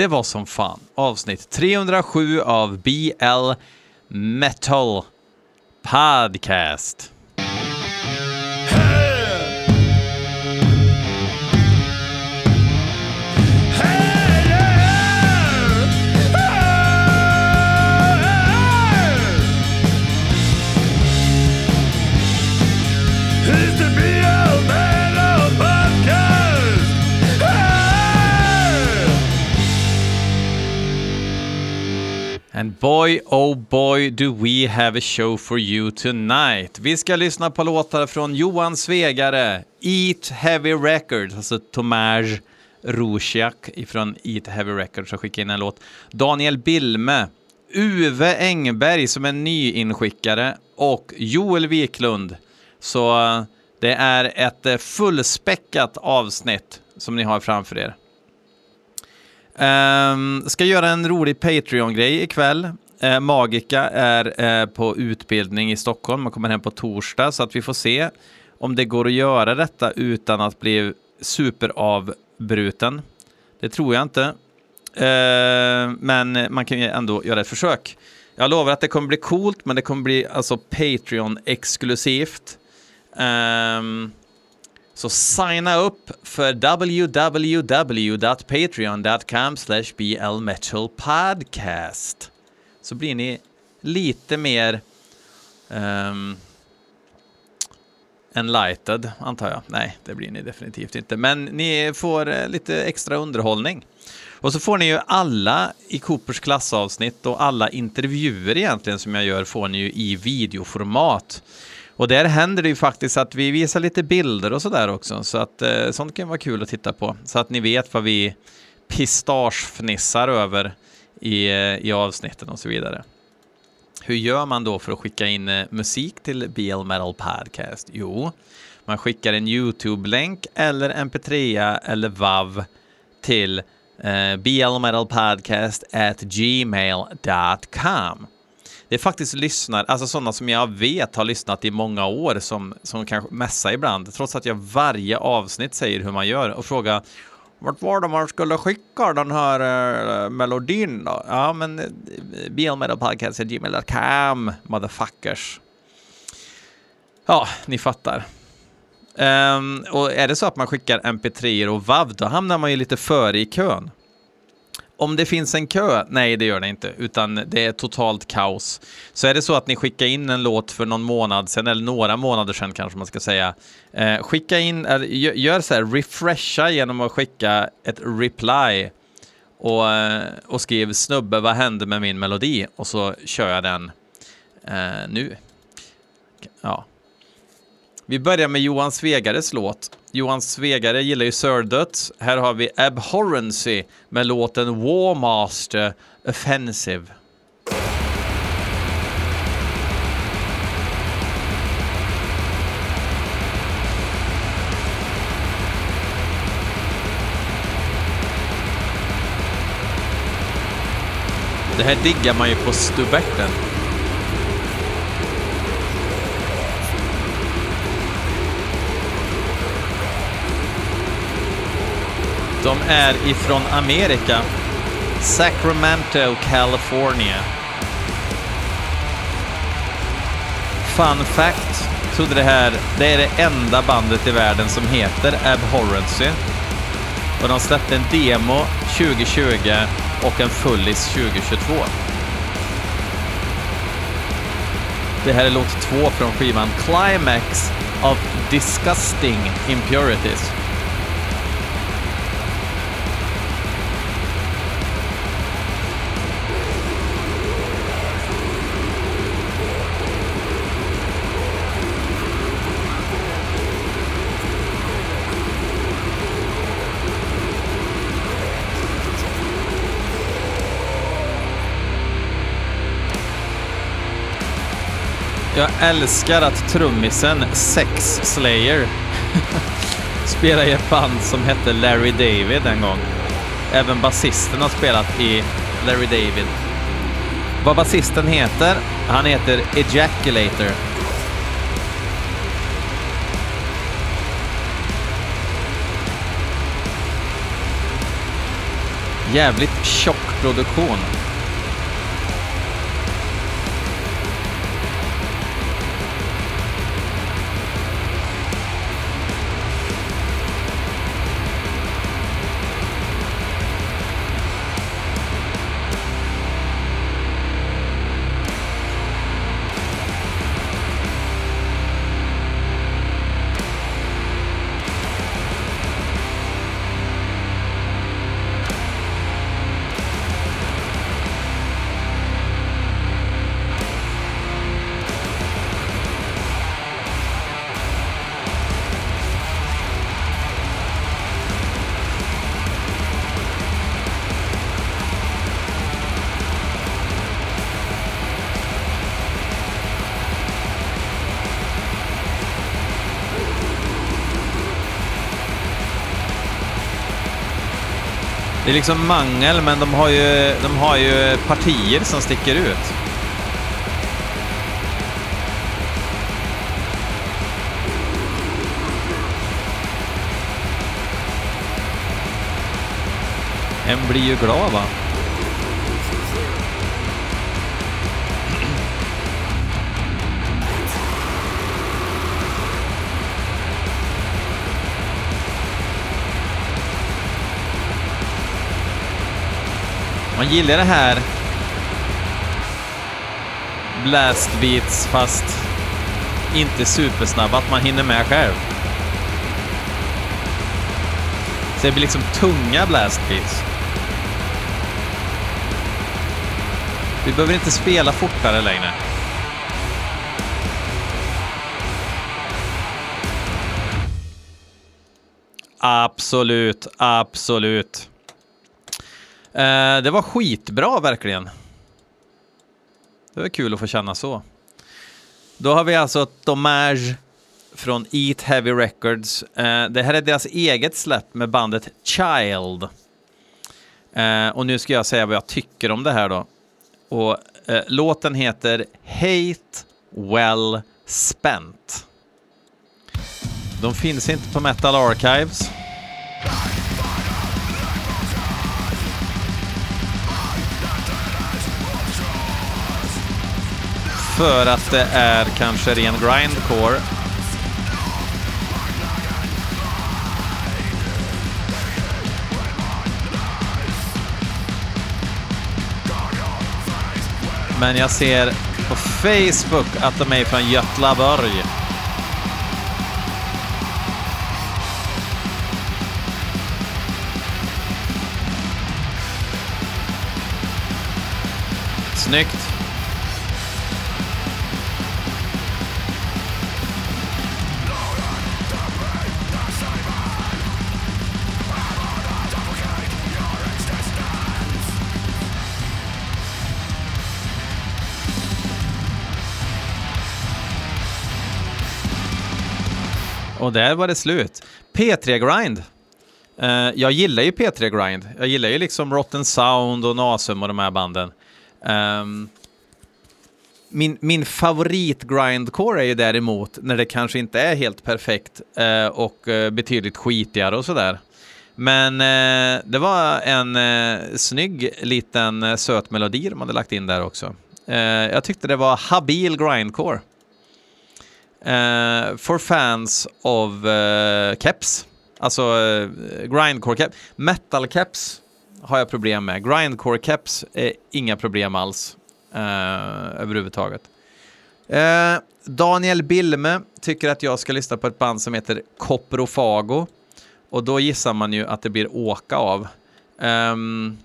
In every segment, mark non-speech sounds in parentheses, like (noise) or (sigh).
Det var som fan avsnitt 307 av BL Metal Podcast. And boy, oh boy, do we have a show for you tonight. Vi ska lyssna på låtar från Johan Svegare, Eat Heavy Records, alltså Tomasz Rusiak ifrån Eat Heavy Records som skickade in en låt. Daniel Bilme, Uwe Engberg som är nyinskickare och Joel Wiklund. Så eh, det är ett eh, fullspäckat avsnitt som ni har framför er. Um, ska göra en rolig Patreon-grej ikväll. Uh, Magica är uh, på utbildning i Stockholm. Man kommer hem på torsdag så att vi får se om det går att göra detta utan att bli superavbruten. Det tror jag inte. Uh, men man kan ju ändå göra ett försök. Jag lovar att det kommer bli coolt, men det kommer bli alltså Patreon-exklusivt. Um, så signa upp för www.patreon.com blmetalpodcast. Så blir ni lite mer um, enlighted, antar jag. Nej, det blir ni definitivt inte. Men ni får eh, lite extra underhållning. Och så får ni ju alla i Coopers klassavsnitt och alla intervjuer egentligen som jag gör får ni ju i videoformat. Och där händer det ju faktiskt att vi visar lite bilder och sådär också, så att eh, sånt kan vara kul att titta på, så att ni vet vad vi pistagefnissar över i, eh, i avsnitten och så vidare. Hur gör man då för att skicka in eh, musik till BL Metal Podcast? Jo, man skickar en YouTube-länk eller mp3 eller WAV till eh, blmetalpodcast at gmail.com det är faktiskt lyssnare, alltså sådana som jag vet har lyssnat i många år som, som kanske mässar ibland, trots att jag varje avsnitt säger hur man gör och frågar vart var det man skulle skicka den här uh, melodin då? Ja, men eh, bilmedelpodcast.gmail.com, motherfuckers. Ja, ni fattar. Um, och är det så att man skickar mp3 och WAV, då hamnar man ju lite före i kön. Om det finns en kö? Nej, det gör det inte, utan det är totalt kaos. Så är det så att ni skickar in en låt för någon månad sedan, eller några månader sedan kanske man ska säga, eh, skicka in, eller, gör så här, refresha genom att skicka ett reply och, eh, och skriv snubbe, vad hände med min melodi? Och så kör jag den eh, nu. Ja. Vi börjar med Johan Svegares låt Johan Svegare gillar ju Surdöts. Här har vi Abhorrency med låten Warmaster Offensive. Det här diggar man ju på stubberten. De är ifrån Amerika. Sacramento, California. Fun fact, trodde det här, det är det enda bandet i världen som heter Abhorrency. Och de släppte en demo 2020 och en fullis 2022. Det här är låt två från skivan Climax of Disgusting Impurities. Jag älskar att trummisen Sex Slayer (laughs) spelade i ett band som hette Larry David en gång. Även basisten har spelat i Larry David. Vad basisten heter? Han heter Ejaculator. Jävligt tjock produktion. Det är liksom mangel, men de har ju, de har ju partier som sticker ut. En blir ju glad va? Man gillar det här blast beats fast inte supersnabba, att man hinner med själv. Så det blir liksom tunga blast beats. Vi behöver inte spela fortare längre. Absolut, absolut. Eh, det var skitbra verkligen. Det var kul att få känna så. Då har vi alltså Domage från Eat Heavy Records. Eh, det här är deras eget släpp med bandet Child. Eh, och nu ska jag säga vad jag tycker om det här då. Och eh, låten heter Hate Well Spent. De finns inte på Metal Archives. För att det är kanske ren grindcore. Men jag ser på Facebook att de är från Götlaborg. Snyggt. Och där var det slut. P3 Grind. Uh, jag gillar ju P3 Grind. Jag gillar ju liksom Rotten Sound och Nasum och de här banden. Um, min, min favorit grindcore är ju däremot när det kanske inte är helt perfekt uh, och uh, betydligt skitigare och sådär. Men det var en snygg liten söt melodi de hade lagt in där också. jag tyckte det var habil grindcore. Uh, for fans of uh, caps, alltså uh, grindcore caps. Metal caps har jag problem med. Grindcore caps är inga problem alls uh, överhuvudtaget. Uh, Daniel Bilme tycker att jag ska lyssna på ett band som heter Coprofago. Och då gissar man ju att det blir åka av. Um,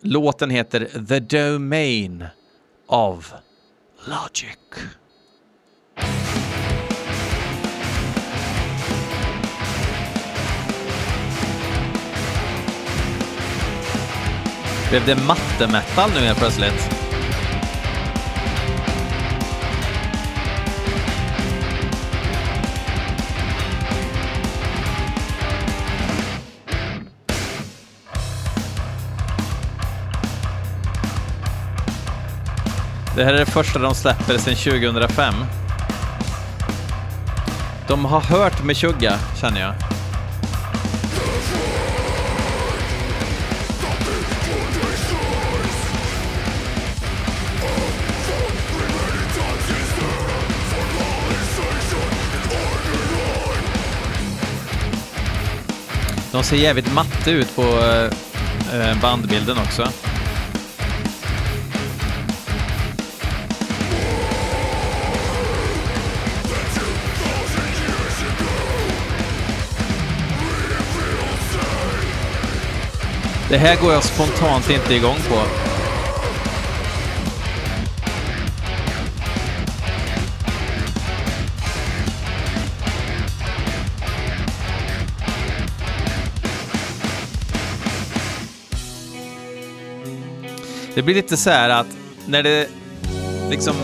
låten heter The Domain of Logic. Blev det mattemetal nu helt plötsligt? Det här är det första de släpper sedan 2005. De har hört med Meshuggah, känner jag. De ser jävligt matte ut på eh, bandbilden också. Det här går jag spontant inte igång på. Det blir lite så här att när det liksom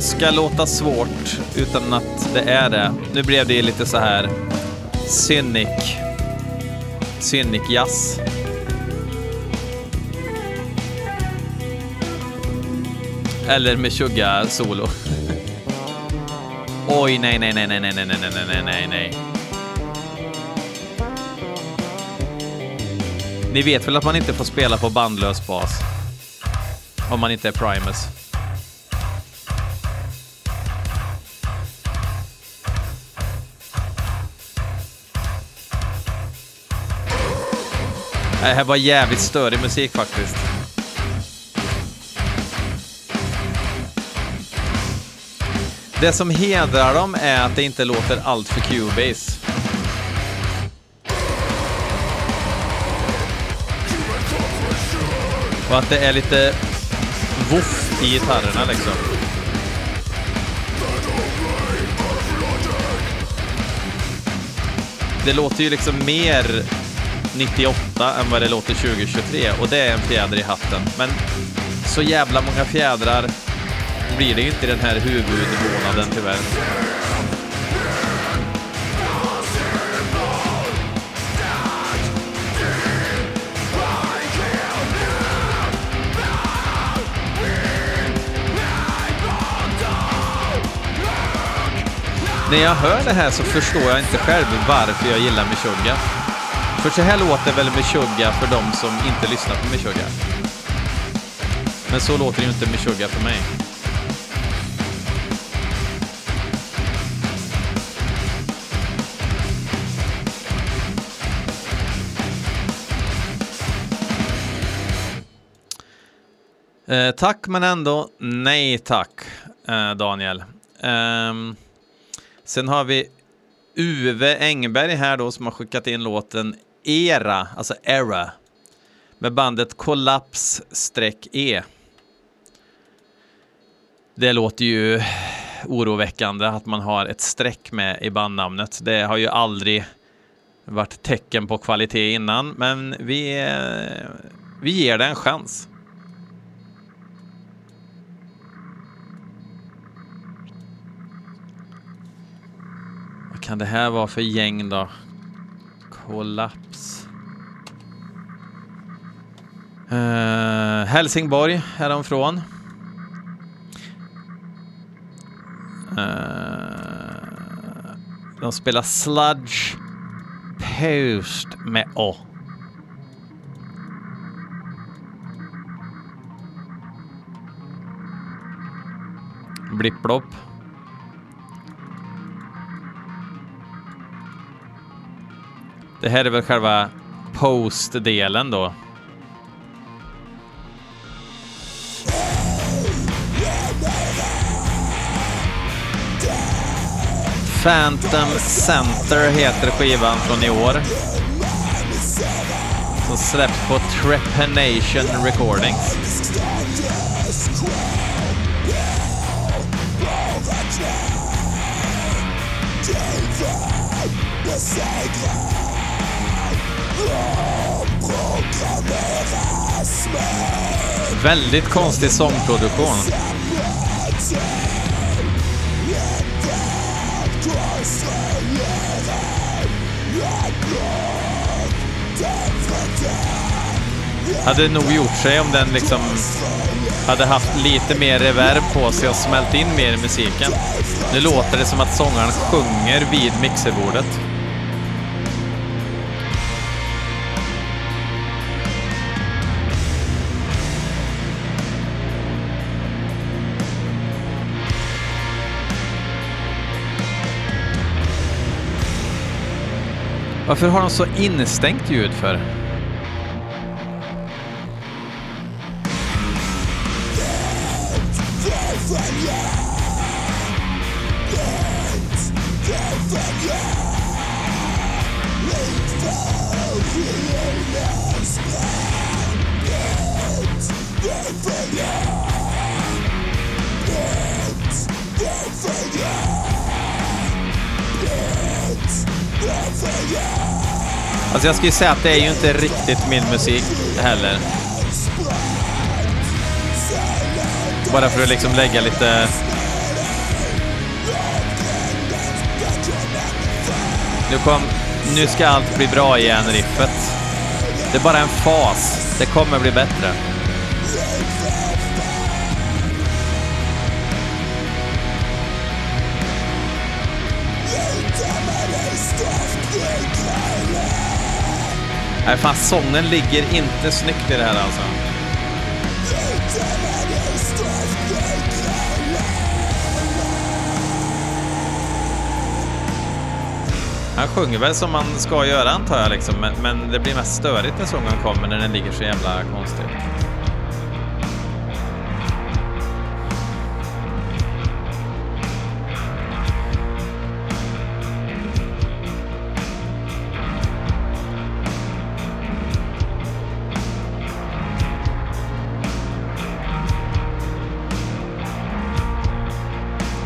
ska låta svårt utan att det är det. Nu blev det lite så här cynic, cynic jazz. Eller med Meshuggah solo. Oj, nej, nej, nej, nej, nej, nej, nej, nej, nej, nej, nej. Ni vet väl att man inte får spela på bandlös bas? Om man inte är Primus. Det här var jävligt störig musik faktiskt. Det som hedrar dem är att det inte låter allt för Cubase. Och att det är lite voff i gitarrerna liksom. Det låter ju liksom mer 98 än vad det låter 2023 och det är en fjäder i hatten. Men så jävla många fjädrar blir det ju inte i den här huvudmånaden tyvärr. När jag hör det här så förstår jag inte själv varför jag gillar Meshuggah. För så här låter väl Meshuggah för de som inte lyssnar på Meshuggah. Men så låter ju inte Meshuggah för mig. Eh, tack men ändå nej tack, eh, Daniel. Um, sen har vi Uwe Engberg här då som har skickat in låten Era, alltså Era, med bandet Kollaps-E. Det låter ju oroväckande att man har ett streck med i bandnamnet. Det har ju aldrig varit tecken på kvalitet innan, men vi, eh, vi ger det en chans. Kan det här vara för gäng då? Kollaps. Uh, Helsingborg är de från. Uh, de spelar Sludge Post med Å. Blipp-blopp. Det här är väl själva post-delen då. Phantom Center heter skivan från i år. Som släpps på Trepanation Recordings. Väldigt konstig sångproduktion. Hade nog gjort sig om den liksom hade haft lite mer reverb på sig och smält in mer i musiken. Nu låter det som att sångaren sjunger vid mixerbordet. Varför har de så instängt ljud för? Alltså jag skulle säga att det är ju inte riktigt min musik heller. Bara för att liksom lägga lite... Nu kom... Nu ska allt bli bra igen, riffet. Det är bara en fas. Det kommer bli bättre. Nej, fan sången ligger inte snyggt i det här alltså. Han sjunger väl som man ska göra antar jag, liksom. men, men det blir mest störigt när sången kommer när den ligger så jävla konstigt.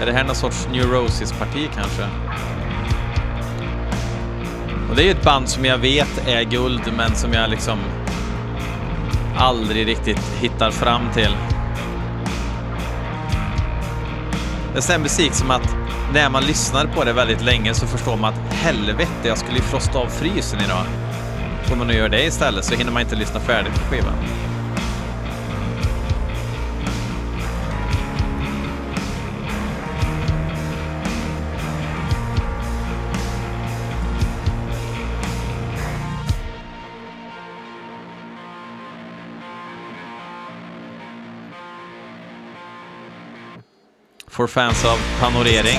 Det här någon sorts Neurosis-parti kanske? Och det är ju ett band som jag vet är guld, men som jag liksom aldrig riktigt hittar fram till. Det är sån musik som att när man lyssnar på det väldigt länge så förstår man att helvete, jag skulle ju frosta av frysen idag. Får man nu göra det istället så hinner man inte lyssna färdigt på skivan. För fans av panorering.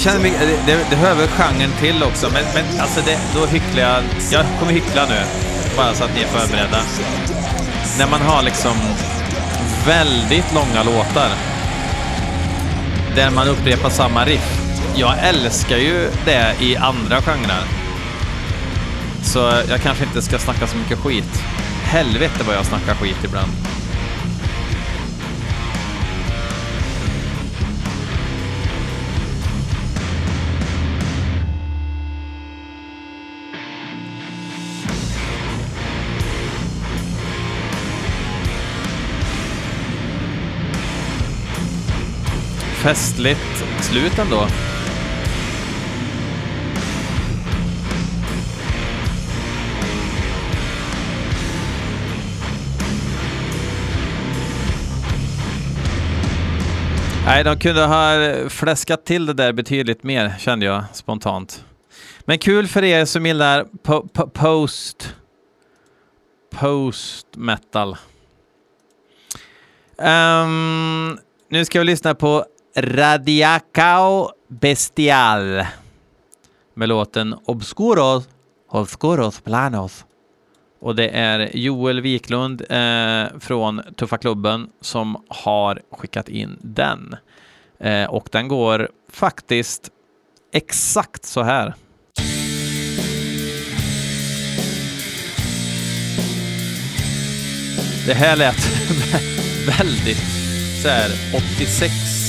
Jag känner mig, det, det väl genren till också, men, men alltså det, då hycklar jag. Jag kommer hyckla nu, bara så att ni är förberedda. När man har liksom väldigt långa låtar där man upprepar samma riff. Jag älskar ju det i andra genrer. Så jag kanske inte ska snacka så mycket skit. Helvete vad jag snackar skit ibland. Festligt slut ändå. Nej, de kunde ha fläskat till det där betydligt mer, kände jag spontant. Men kul för er som gillar po po post... Post metal. Um, nu ska vi lyssna på Radiacao Bestial med låten Obscuros, Obscuros Planos. Och det är Joel Wiklund eh, från Tuffa Klubben som har skickat in den. Eh, och den går faktiskt exakt så här. Det här lät (laughs) väldigt så här 86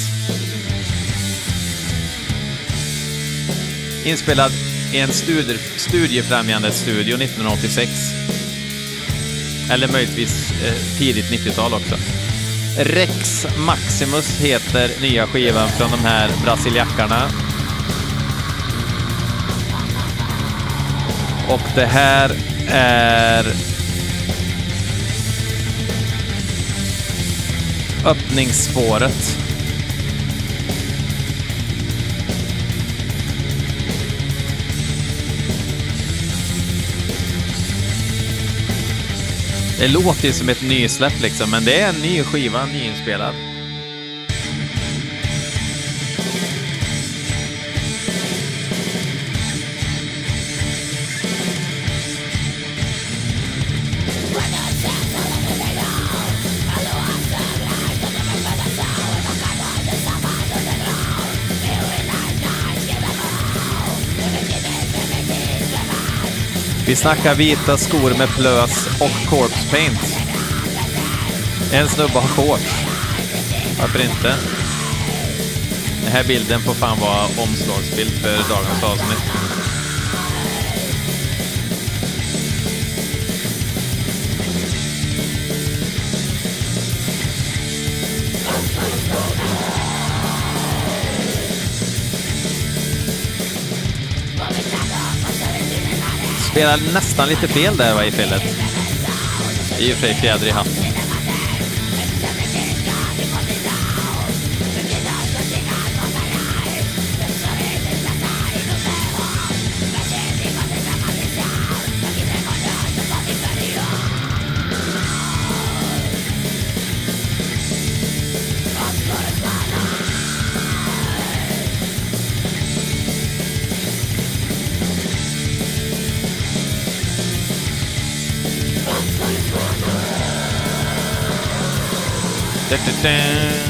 Inspelad i en studie, studiefrämjande studio 1986. Eller möjligtvis eh, tidigt 90-tal också. Rex Maximus heter nya skivan från de här brasiljackarna. Och det här är öppningsspåret. Det låter ju som ett nysläpp liksom, men det är en ny skiva, nyinspelad. Vi snackar vita skor med plös och corpse paint. En snubbe har shorts. Varför inte? Den här bilden får fan vara omslagsbild för dagens avsnitt. Spelar nästan lite fel där va, i felet. I och för sig fjäder i hatten.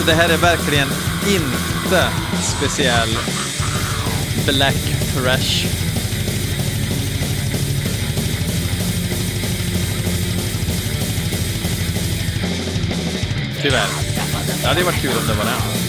Alltså det här är verkligen inte speciell Black Thrash. Tyvärr. Det hade varit kul om det var det.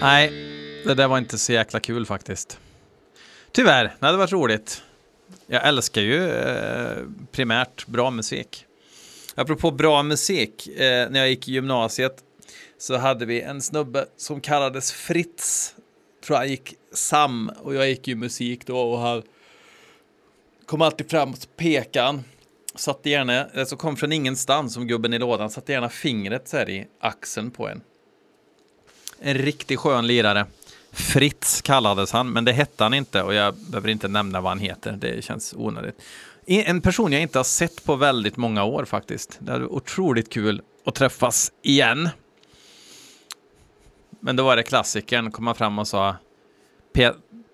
Nej, det där var inte så jäkla kul faktiskt. Tyvärr, det hade varit roligt. Jag älskar ju eh, primärt bra musik. Apropå bra musik, eh, när jag gick i gymnasiet så hade vi en snubbe som kallades Fritz. Tror han gick Sam och jag gick ju musik då och han kom alltid fram och pekade Satte gärna, alltså kom från ingenstans som gubben i lådan, satte gärna fingret så här i axeln på en. En riktigt skön lirare. Fritz kallades han, men det hette han inte och jag behöver inte nämna vad han heter. Det känns onödigt. En person jag inte har sett på väldigt många år faktiskt. Det hade varit otroligt kul att träffas igen. Men då var det klassikern, kom han fram och sa,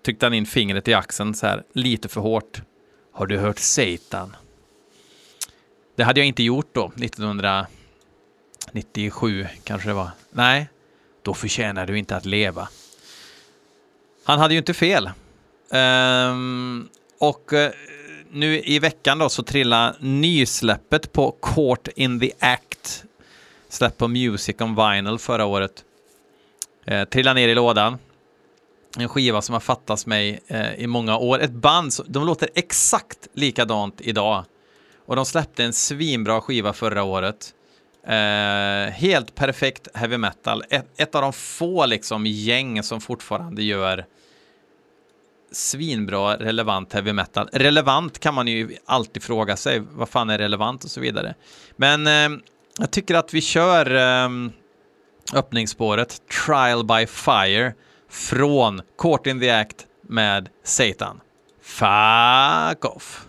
tryckte han in fingret i axeln så här, lite för hårt. Har du hört Satan? Det hade jag inte gjort då, 1997 kanske det var. Nej, då förtjänar du inte att leva. Han hade ju inte fel. Um, och uh, nu i veckan då så trillade nysläppet på Court in the Act, släpp på Music on Vinyl förra året, eh, uh, trillade ner i lådan. En skiva som har fattats mig uh, i många år. Ett band, som, de låter exakt likadant idag. Och de släppte en svinbra skiva förra året. Eh, helt perfekt heavy metal. Ett, ett, av de få liksom gäng som fortfarande gör svinbra relevant heavy metal. Relevant kan man ju alltid fråga sig. Vad fan är relevant och så vidare. Men eh, jag tycker att vi kör eh, öppningsspåret Trial by Fire från Court in the Act med Satan. Fuck off!